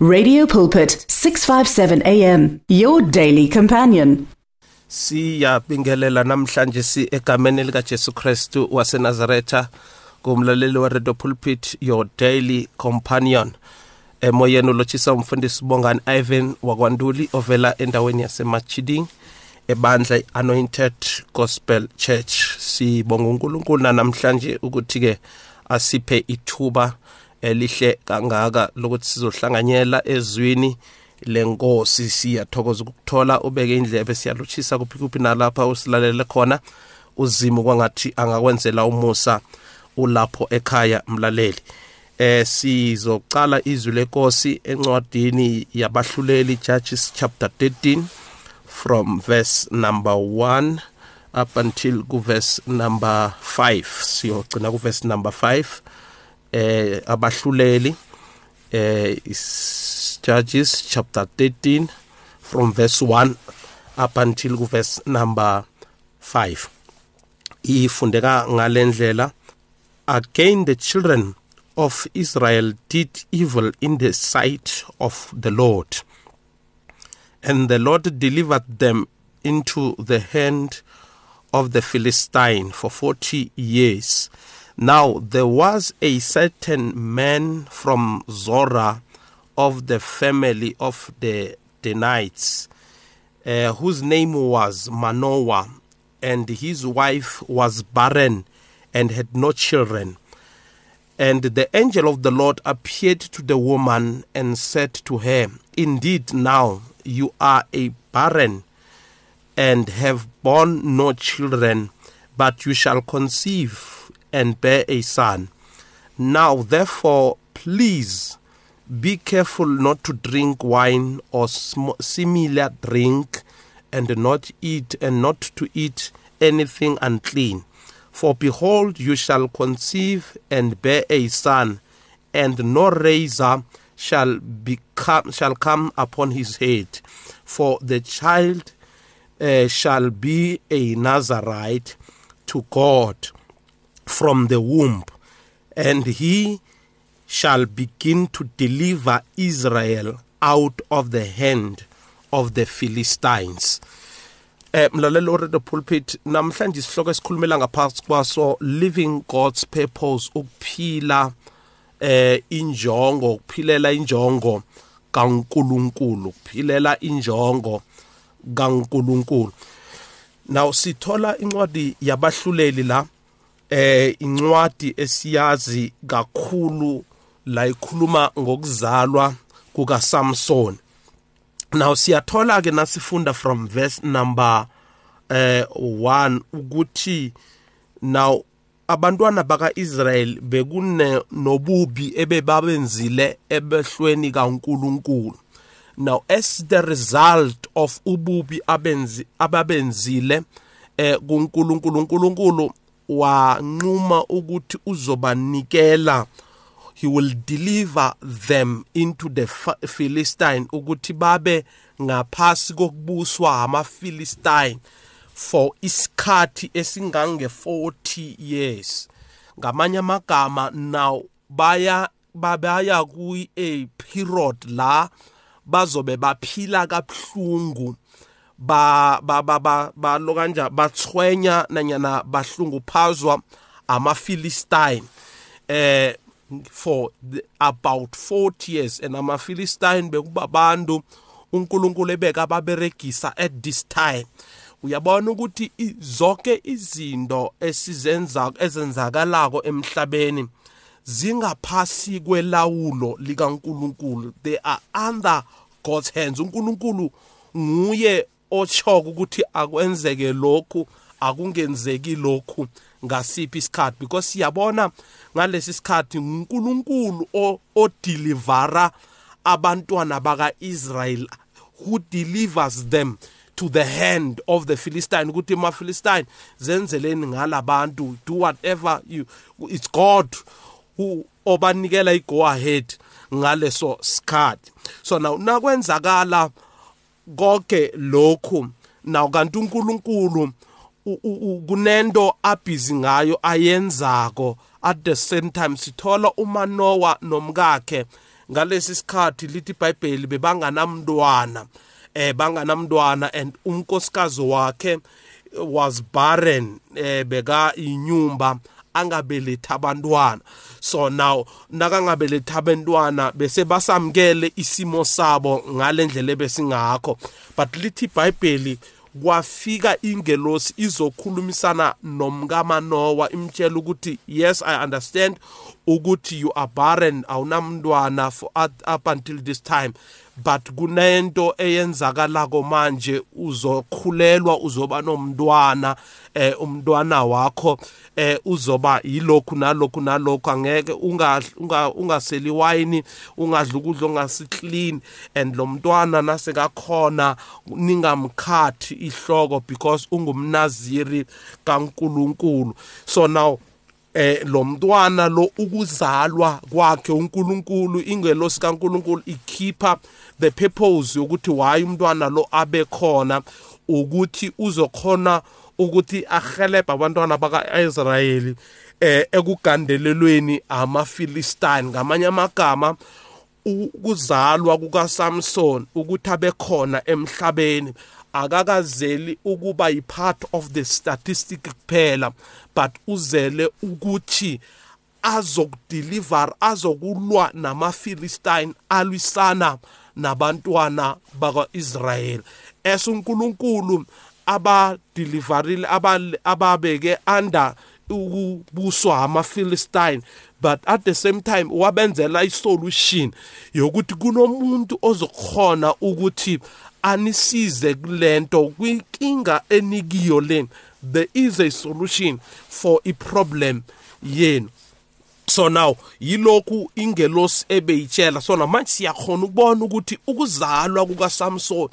Radio Pulpit 657 AM your daily companion. Siyabingelela namhlanje si egameni lika Jesu Kristu waseNazaretha kumlaleli wa Radio Pulpit your daily companion. Emoyeni ulochisa umfundisi Bongani Ivan wakwanduli ovela endaweni yasemachiding ebandla Anointed Gospel Church. Sibonga uNkulunkulu namhlanje ukuthi ke asiphe ithuba elihle kangaka lokuthi sizohlanganyela ezwini lenkosi. Siyathokoza ukuthola ubeke indlebe siyaluchisa kuphi kuphi nalapha usilalele khona. Uzimo kwangathi angakwenzela umusa ulapho ekhaya mlaleli. Eh sizocala izwi lenkosi encwadini yabahluleli Judges chapter 13 from verse number 1 up until ku verse number 5 siyogcina ku verse number 5 eh abahluleli eh Judges chapter 13 from verse 1 up until verse number 5 ifundeka ngalendlela again the children of Israel did evil in the sight of the Lord and the Lord delivered them into the hand of the Philistine for 40 years now there was a certain man from Zorah of the family of the Danites, uh, whose name was Manoah, and his wife was barren and had no children. And the angel of the Lord appeared to the woman and said to her, Indeed, now you are a barren and have borne no children, but you shall conceive and bear a son. Now, therefore, please be careful not to drink wine or similar drink, and not eat, and not to eat anything unclean. For behold, you shall conceive and bear a son, and no razor shall become shall come upon his head, for the child uh, shall be a Nazarite to God from the womb, and he shall begin to deliver Israel out of the hand of the Philistines. Eh mlalelo radio pulpit namhlanje isihloko esikhulumela ngaphansi kwaso living God's purpose ukuphila eh injongo ukuphilela injongo kaNkuluNkulu ukuphilela injongo kaNkuluNkulu Now sithola incwadi yabahluleli la eh incwadi esiyazi kakhulu la ikhuluma ngokuzalwa kuka Samson now siyathola ke nasifunda from verse number eh 1 ukuthi now abantwana bakaIsrael bekune nobubi ebebabenzile ebehlweni kaNkuluNkulu. Now as the result of ububi abenzi ababenzile eh kuNkulunkulu uNkulunkulu wanquma ukuthi uzobanikela he will deliver them into the Philistine ukuthi babe ngaphasi kokubuswa amaPhilistine for isikhathi esingange 40 years. Ngamanye amagama now baya babaya kuyi a period la bazobe baphila kabhlungu ba ba ba ba ba lokanja bathwenya nanyana bahlunguphazwa amaphilistine eh for the, about 40 years and amaphilistine bekubabantu uNkulunkulu ebeka ababeregisa at this time. Uyabona ukuthi zonke izinto esizenza ezenzakalako emhlabeni zingaphasi kwelawulo likaNkulunkulu. They are under God's hands. uNkulunkulu nguye ochoko ukuthi akwenzeke lokhu akungenzeki lokhu ngasiphi isikhathi. Because siyabona ngalesi sikhathi uNkulunkulu odelivera abantwana bakaIsrael who delivers them to the hand of the Philistine. Ukuthi ma Philistine zenzeleni ngalabantu do whatever you it's God who obanikela i go ahead ngaleso sikhathi. So now nakwenzakala konke lokhu. Naw kanti uNkulunkulu kunento abhizi ngayo ayenzako. At the same time sithola uManoa nomkakhe. Ngalesi sikhathi lithi iBhayibheli bebanganamntwana. Eh banganamntwana and unkosikazi wakhe was barren eh beka inyumba. Angabeletha abantwana. So now nakangabeletha abantwana bese basamkele isimo sabo ngalendlela ebesingakho. But lithi iBhayibheli kwafika ingelosi izokhulumisana nomkamanowa imtshela ukuthi yes i understand ukuthi you are barren awunamntwana for up until this time. But kunento eyenzakalako manje uzokhulelwa uzoba nomntwana. Eh umntwana wakho eh uzoba yilokhu nalokhu nalokhu. Angeke unga ungaseli wine ungadla ukudla ongasiclean. And lo mntwana nasekakhona ningamkhathi ihloko because ungumnaziri kaNkuluNkulu. So now eh lo mntwana lo ukuzalwa kwakhe uNkulunkulu ingelosi kaNkulunkulu ikhipha the purpose yokuthi why umntwana lo abe khona ukuthi uzokhona ukuthi ahelebhe abantwana baka-Israyeli eh ekugandelelweni amaFilistine ngamanye amagama ukuzalwa kukaSamson ukuthi abe khona emhlabeni. Akakazeli ukuba yi-part of the statistic kuphela but uzele ukuthi azokudeliver azokulwa namaFilistine alwisana nabantwana bakwaIsrael esunkulunkulu abadeliverile ababeke under ukubuswa amaFilistine. But at the same time wabenzela isolution yokuthi kunomuntu ozokhona ukuthi anisize kulento kwinkinga enikiyo leni there is a solution for i problem yenu. So now yilokhu ingelosi ebeyitshela. So manje siyakhona ukubona ukuthi ukuzalwa kukaSamson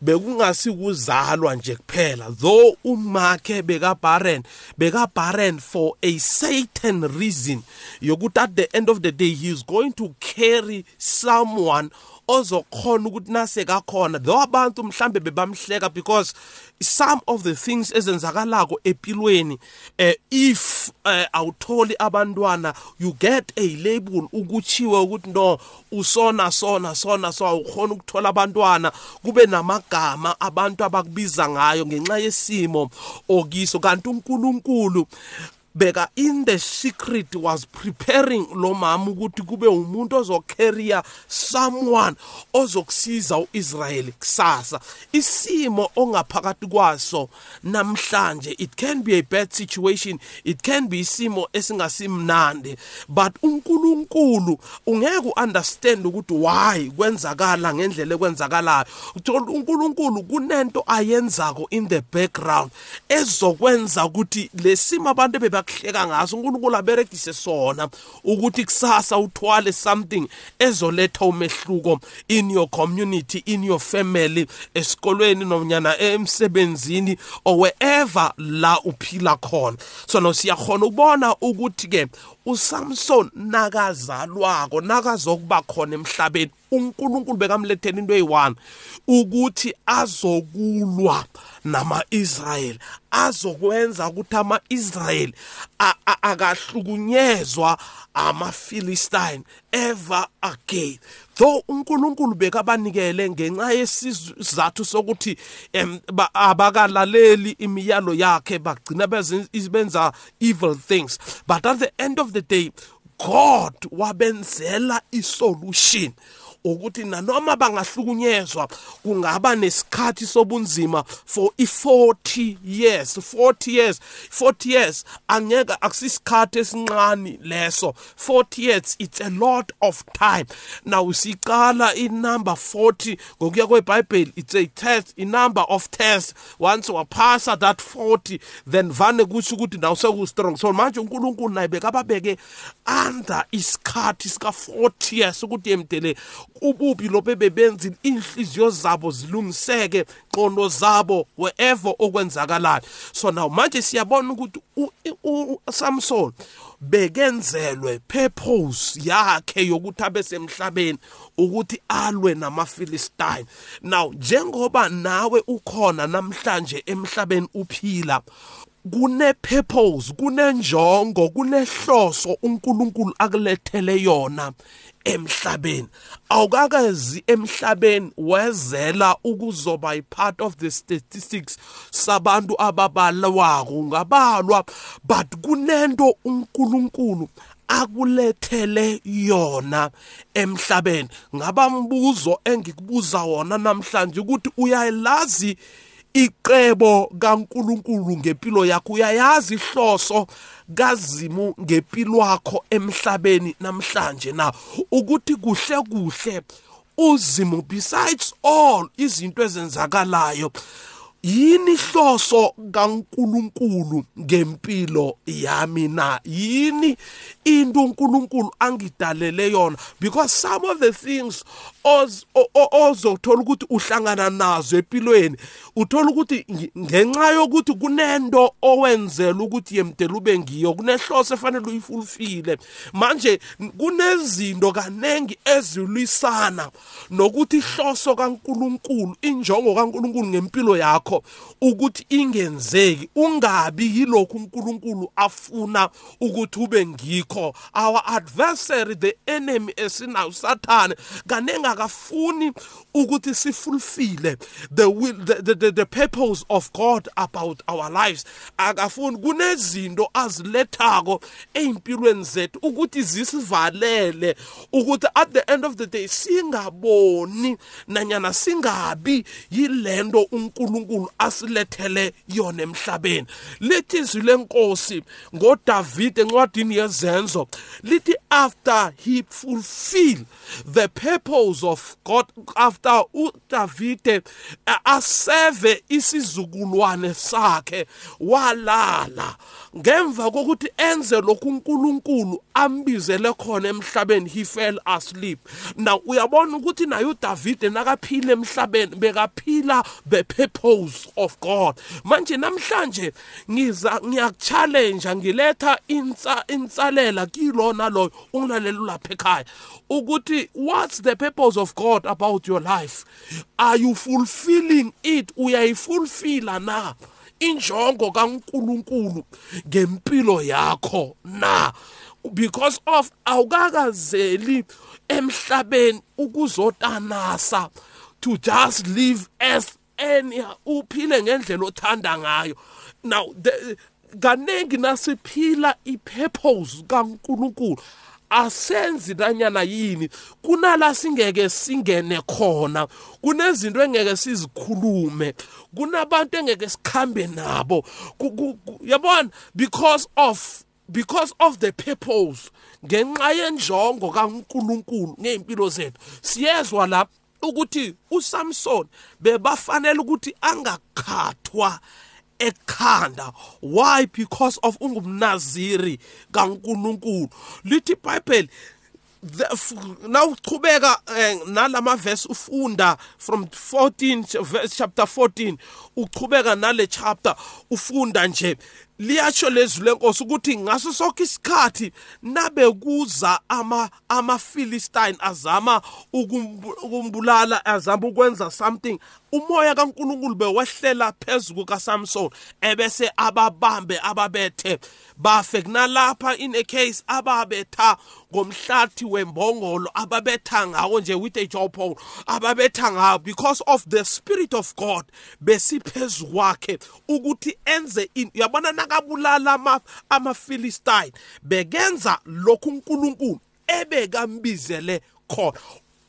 bekungasikuzalwa nje kuphela. Though umakhe beka barren beka barren for a certain reason yokuthi at the end of the day he is going to carry someone ozokhona ukuthi nasekakhona though abantu mhlambe bebamhleka because some of the things ezenzakalako empilweni uh, if uh, awutholi abantwana you get a label ukuchiwe ukuthi no usona sona sona so awukhona ukuthola abantwana. Kube namagama abantu abakubiza ngayo ngenxa yesimo okiso. Kanti uNkulunkulu beka in the secret was preparing lo mama ukuthi kube umuntu ozocarrier someone ozokusiza uIsrael kusasa. Isimo ongaphakathi kwaso namhlanje it can be a bad situation it can be isimo esingasimnandi but uNkulunkulu ungeke uunderstand ukuthi why kwenzakala ngendlela ekwenzakalayo. Uthola uNkulunkulu kunento ayenzako in the background ezokwenza ukuthi lesimo abantu beba akuhleka ngaso uNkulunkulu aberegise sona ukuthi kusasa uthwale something ezoletha umehluko in your community in your family esikolweni nomnyana emsebenzini or wherever la uphila khona. So no siyakhona ukubona ukuthi ke uSamson nakazalwako nakazokuba khona emhlabeni uNkulunkulu bekamlethela into eyi1 ukuthi azokulwa nama-Israyeli azokwenza ukuthi ama-Israyeli akahlukunyezwa ama-Philistine ever again. Though uNkulunkulu bekabanikele ngenxa yesizathu sokuthi abakalaleli imiyalo yakhe bagcina benza evil things. But at the end of the day God wabenzela isolution. Ukuthi nanoma bangahlukunyezwa kungaba nesikhathi sobunzima for i40 years. 40 years 40 years angeke akusisikhathi esincane leso. 40 years it's a lot of time. Now siqala inumber 40 ngokuya kweBhayibheli it's a test a number of tests. Once wapasa that 40 then vane kusho ukuthi naw seku strong so manje uNkulunkulu naye bekababeke under isikhathi sika 40 years ukuthi emdele ububi lo bebenza inhliziyo zabo zilungiseke qondo zabo wherever okwenzakalayo. So now manje siyabona ukuthi uSamson bekenzelwe purpose yakhe yokuthi abe semhlabeni ukuthi alwe namaFilistine. Now njengoba nawe ukhona namhlanje emhlabeni uphila kune purpose kunenjongo kunehloso uNkulunkulu akulethele yona emhlabeni. Awukakazi emhlabeni wezela ukuzoba i-part of the statistics sabantu ababalwako ngabalwa but kunento uNkulunkulu akulethele yona emhlabeni. Ngabambuzo engikubuza wona namhlanje ukuthi uyalazi iqebo kaNkuluNkulu ngempilo yakho. Uyayazi ihloso kazimu ngempilo yakho emhlabeni namhlanje na? Ukuthi kuhle kuhle uzimu besides all izinto ezenzakalayo yini ihloso kaNkuluNkulu ngempilo yami na? Yini into uNkulunkulu angidalele yona? Because some of the things ozothola ukuthi uhlangana nazo empilweni. Uthola ukuthi ngenxa yokuthi kunento owenzela ukuthi yemdela ube ngiyo kunehloso efanele uyifulfile manje kunezinto kanengi ezilwisana nokuthi ihloso kaNkuluNkulu injongo kaNkuluNkulu ngempilo yakho ukuthi ingenzeki. Ungabi yilokhu uNkulunkulu afuna ukuthi ube ngikho. Our adversary the enemy esinayo sathane kanengi akafuni ukuthi sifulfile the will the, the, the, the purpose of God about our lives. Akafuni kunezinto azilethako eimpilweni zethu ukuthi zisivalele ukuthi at the end of the day singaboni nanyana singabi yilento uNkulunkulu asilethele yona emhlabeni. Lithi izwi lenkosi ngoDavid encwadini yezenzo lithi after he fulfill the purpose of God after uDavide aseve isizukulwane sakhe walala. Ngemva kokuthi enze lokhu uNkulunkulu ambizele khona emhlabeni he fell asleep. Now uyabona ukuthi naye uDavide nakaphila emhlabeni bekaphila the purpose of God. Manje namhlanje ngiza ngiyakuchallenge ngiletha insa insalela kilona loyo ungilalela lapha ekhaya ukuthi what's the purpose of God about your life? Are you fulfilling it? Uyayifulfila na? Injongo kaNkuluNkulu ngempilo yakho na? Because of awukakazeli emhlabeni ukuzotanasa to just live as any uphile ngendlela othanda ngayo. Now the, kanengi nasiphila ipurpose kaNkuluNkulu. Asenzi nanyana yini? Kunala singeke singene khona kunezinto engeke sizikhulume kunabantu engeke sikhambe nabo. Yabona? Because of because of the purpose ngenxa yenjongo kaNkuluNkulu ngeimpilo zethu. Siyezwa la ukuthi uSamson bebafanele ukuthi angakhathwa ekhanda. Why? Because of ungumnaziri kaNkuluNkulu. Lithi iBhayibheli now uchubeka nalama verse ufunda from 14 verse chapter 14 uchubeka nale chapter ufunda nje. Liyasho lezwi lenkosi ukuthi ngaso sonke isikhathi nabe kuza ama amaFilistine azama ukumbulala azama ukwenza something umoya kaNkuluNkulu bewehlela phezulu kaSamson ebese ababambe ababethe. Bafe kunalapha in a case ababetha ngomhlathi wembongolo ababetha ngawo nje with a jawpole ababetha ngawo because of the spirit of God besiphezulu kwakhe ukuthi enze yabona nakabulala ama amaFilistine. Bekenza lokhu uNkulunkulu ebekambizele khona.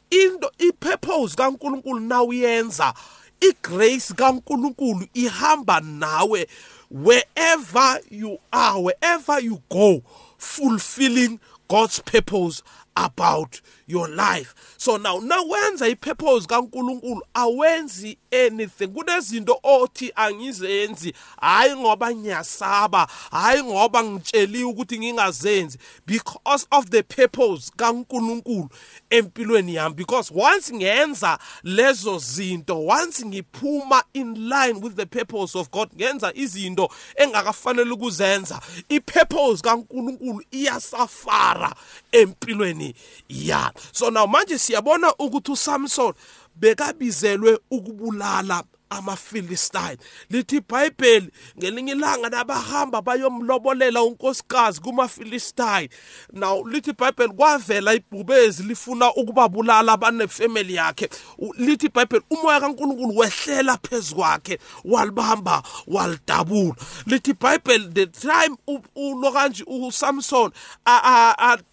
Into ipurpose kaNkulunkulu nawuyenza igrace kaNkulunkulu ihamba nawe wherever you are wherever you go fulfilling God's purpose about your life. So now nawenza ipurpose kaNkuluNkulu awenzi anything. Kunezinto othi angizenzi. Hayi ngoba ngiyasaba hayi ngoba ngitsheliwe ukuthi ngingazenzi. Because of the purpose kaNkuluNkulu empilweni yami. Because once ngenza lezo zinto once ngiphuma in line with the purpose of God ngenza izinto engakafanele ukuzenza ipurpose kaNkuluNkulu iyasafara empilweni yami. So now manje siyabona ukuthi uSamson bekabizelwe ukubulala amaFilistine. Lithi iBhayibheli ngelinye ilanga nabahamba bayomlobolela unkosikazi kumaFilistine. Now lithi iBhayibheli kwavela ibhubezi lifuna ukubabulala abanefamily yakhe. Lithi iBhayibheli umoya kaNkuluNkulu wehlela phezukwakhe walibamba walidabula. Lithi iBhayibheli the time ulo kanje uSamson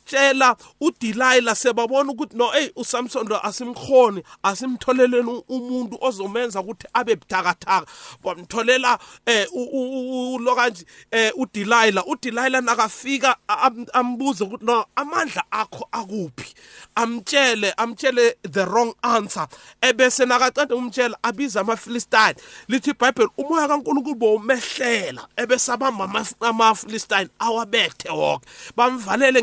atshela uDelilah sebabona ukuthi no hey uSamson asimkhoni asimtholeleni umuntu ozomenza ukuthi abe buthakathaka. Bamtholela eh lo kanje eh uDelilah. uDelilah nakafika ambuze ukuthi no amandla akho akuphi? Amtshele amtshele the wrong answer. Ebese nakaqeda umtshela abiza amaFilistine. Lithi iBhayibheli umoya kaNkulunkulu bomehlela ebese abamba amaFilistine awabethe wonke bamvalele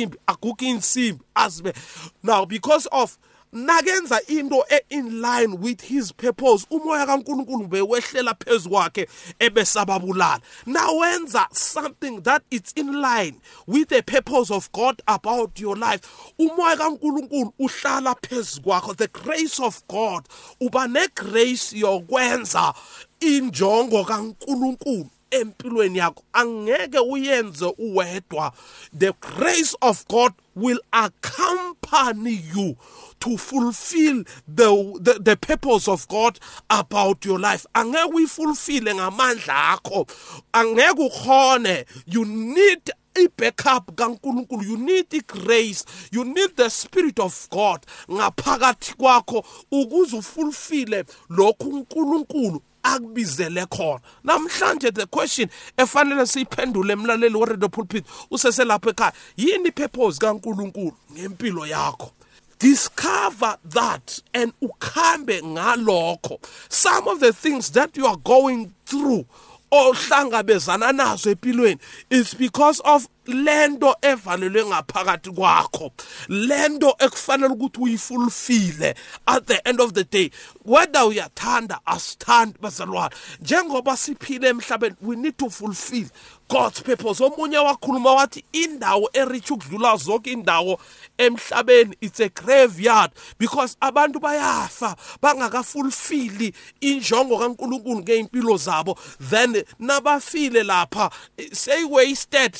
ngeinsimbi aguga insimbi azibe. Now because of nakenza into e-in line with his purpose umoya kankulunkulu bewehlela phezu kwakhe ebesababulala. Nawenza something that it's in line with the purpose of god about your life. Umoya kankulunkulu uhlala phezu kwakho. The grace of god uba negrace yokwenza injongo kankulunkulu. Empilweni yakho. Angeke uyenze uwedwa. The grace of god will accompany you to fulfill the, the, the purpose of God about your life. Angeke uyifulfile ngamandla akho. Angeke ukhone. You need i-backup kaNkuluNkulu. You need i-grace you need the spirit of God ngaphakathi kwakho ukuze ufulfile lokhu uNkulunkulu akubizele khona. Namhlanje the question efanele siyiphendule emlaleli weredio pulpit useselapha ekhaya yini ipurpose kaNkuluNkulu ngempilo yakho? Discover that and ukhambe ngalokho. Some of the things that you are going through ohlangabezana nazo empilweni is because of lento evalelwe ngaphakathi kwakho lento ekufanele ukuthi uyifulfile at the end of the day. Whether uyathanda asithandi bazalwane. Njengoba siphile emhlabeni we need to fulfill God's purpose. Omunye wakhuluma wathi indawo erich ukudlula zonke indawo emhlabeni it's a graveyard. Because abantu bayafa bangakafulfili injongo kaNkuluNkulu ngeimpilo zabo. Then nabafile lapha say wasted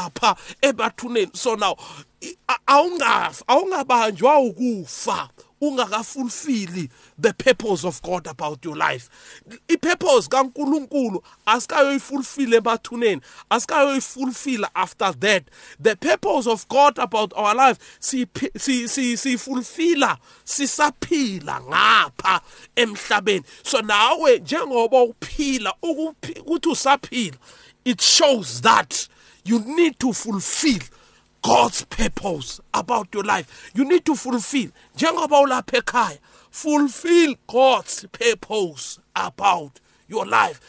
say lapha ebathuneni. So now awungafa awungabanjwa ukufa ungakafulfili the purpose of God about your life. Ipurpose kaNkuluNkulu asikayoyifulfile emathuneni asikayoyifulfila after that. The purpose of God about our life si si sifulfila sisaphila ngapha emhlabeni. So nawe njengoba uphila ukuthi usaphila it shows that you need to fulfill God's purpose about your life. You need to fulfill. Njengoba ulapha ekhaya, fulfill God's purpose about your life.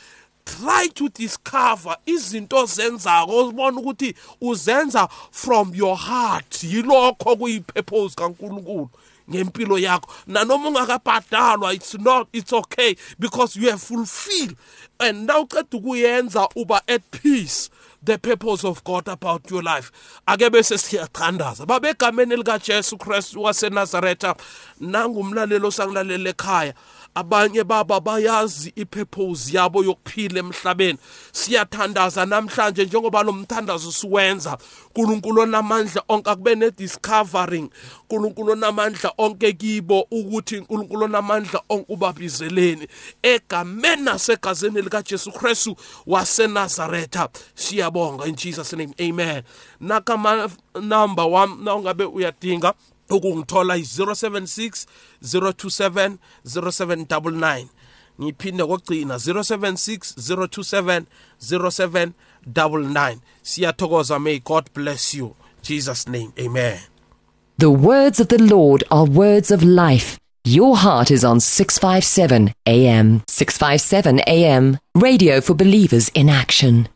Try to discover izinto zenzako uzibona ukuthi uzenza from your heart. Yilokho kuyipurpose kaNkuluNkulu ngempilo yakho. Nanoma ungakabhadalwa it's not it's okay because you have fulfilled and now uqeda ukuyenza uba at peace the purpose of God about your life. Ake bese siyathandaza babegameni lika Jesu Christ waseNazaretha nangumlalelo sangilalela ekhaya abanye baba bayazi ipurpose yabo yokuphila emhlabeni. Siyathandaza namhlanje njengoba lo mthandazo siwenza. uNkulunkulu onamandla onke akube ne discovering uNkulunkulu onamandla onke kibo ukuthi uNkulunkulu onamandla onke ubabizeleni egameni nasegazini lika Jesu Christu waseNazaretha. Siyabonga in Jesus name. Amen. Nakama number 1 na ungabe uyadinga ukungithola i-076 027 0799 ngiphinde kokugcina 076 027 0799 siyathokoza may god bless you. Jesus name amen. The words of the lord are words of life. Your heart is on 657 am 657 am radio for believers in action